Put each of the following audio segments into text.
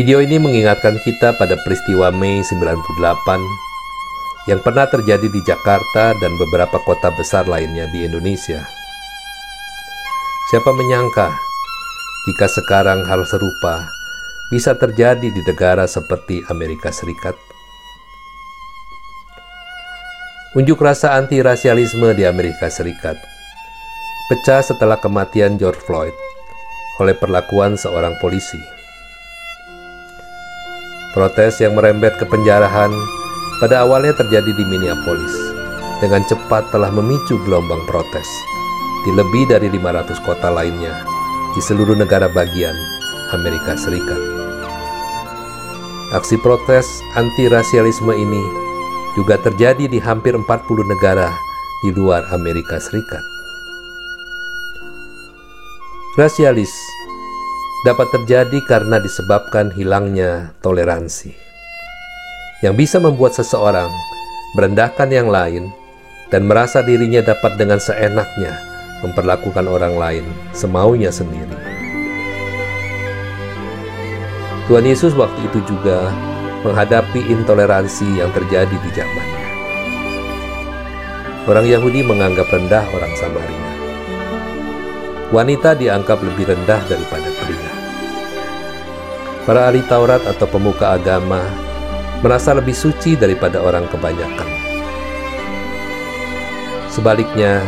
Video ini mengingatkan kita pada peristiwa Mei 98 yang pernah terjadi di Jakarta dan beberapa kota besar lainnya di Indonesia. Siapa menyangka jika sekarang hal serupa bisa terjadi di negara seperti Amerika Serikat? Unjuk rasa anti-rasialisme di Amerika Serikat pecah setelah kematian George Floyd oleh perlakuan seorang polisi. Protes yang merembet ke penjarahan pada awalnya terjadi di Minneapolis. Dengan cepat telah memicu gelombang protes di lebih dari 500 kota lainnya di seluruh negara bagian Amerika Serikat. Aksi protes anti-rasialisme ini juga terjadi di hampir 40 negara di luar Amerika Serikat. Rasialis dapat terjadi karena disebabkan hilangnya toleransi, yang bisa membuat seseorang merendahkan yang lain dan merasa dirinya dapat dengan seenaknya memperlakukan orang lain semaunya sendiri. Tuhan Yesus waktu itu juga menghadapi intoleransi yang terjadi di zamannya. Orang Yahudi menganggap rendah orang Samaria. Wanita dianggap lebih rendah daripada. Para ahli Taurat atau pemuka agama merasa lebih suci daripada orang kebanyakan. Sebaliknya,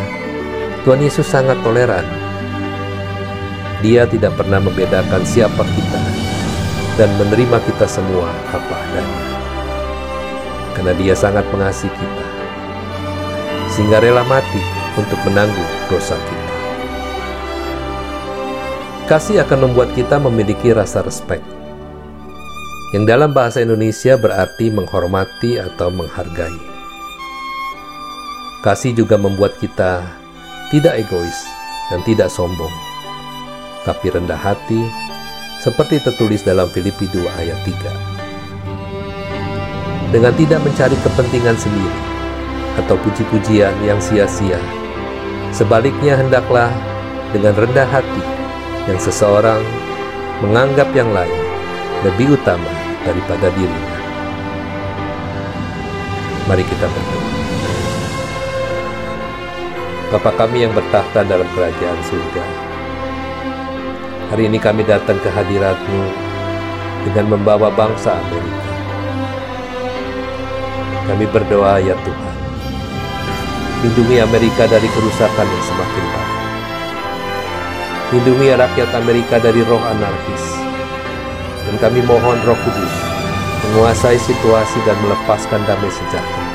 Tuhan Yesus sangat toleran. Dia tidak pernah membedakan siapa kita dan menerima kita semua apa adanya. Karena dia sangat mengasihi kita, sehingga rela mati untuk menanggung dosa kita. Kasih akan membuat kita memiliki rasa respek yang dalam bahasa Indonesia berarti menghormati atau menghargai. Kasih juga membuat kita tidak egois dan tidak sombong, tapi rendah hati, seperti tertulis dalam Filipi 2 ayat 3. Dengan tidak mencari kepentingan sendiri atau puji-pujian yang sia-sia, sebaliknya hendaklah dengan rendah hati yang seseorang menganggap yang lain lebih utama daripada dirinya. Mari kita berdoa. Bapa kami yang bertahta dalam kerajaan surga, hari ini kami datang ke hadiratmu dengan membawa bangsa Amerika. Kami berdoa ya Tuhan, lindungi Amerika dari kerusakan yang semakin parah. Lindungi rakyat Amerika dari roh anarkis, dan kami mohon roh kudus menguasai situasi dan melepaskan damai sejahtera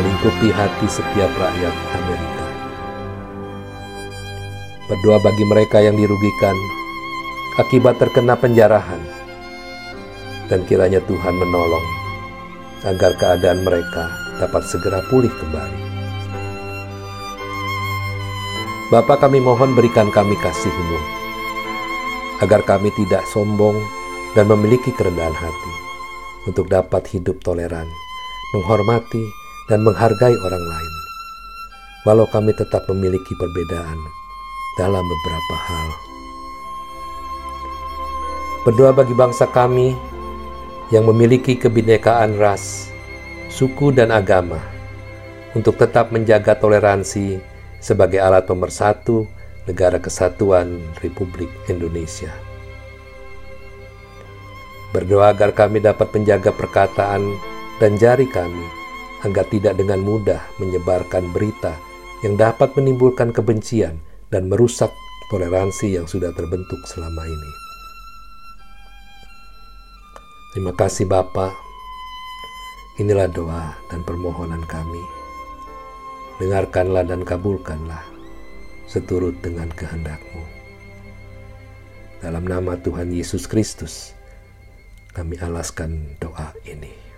melingkupi hati setiap rakyat Amerika. Berdoa bagi mereka yang dirugikan akibat terkena penjarahan dan kiranya Tuhan menolong agar keadaan mereka dapat segera pulih kembali. Bapa kami mohon berikan kami kasih-Mu, agar kami tidak sombong dan memiliki kerendahan hati untuk dapat hidup toleran, menghormati, dan menghargai orang lain, walau kami tetap memiliki perbedaan dalam beberapa hal. Berdoa bagi bangsa kami yang memiliki kebinekaan ras, suku, dan agama untuk tetap menjaga toleransi sebagai alat pemersatu negara kesatuan Republik Indonesia. Berdoa agar kami dapat menjaga perkataan dan jari kami, agar tidak dengan mudah menyebarkan berita yang dapat menimbulkan kebencian dan merusak toleransi yang sudah terbentuk selama ini. Terima kasih Bapa. Inilah doa dan permohonan kami. Dengarkanlah dan kabulkanlah seturut dengan kehendakmu. Dalam nama Tuhan Yesus Kristus, kami alaskan doa ini.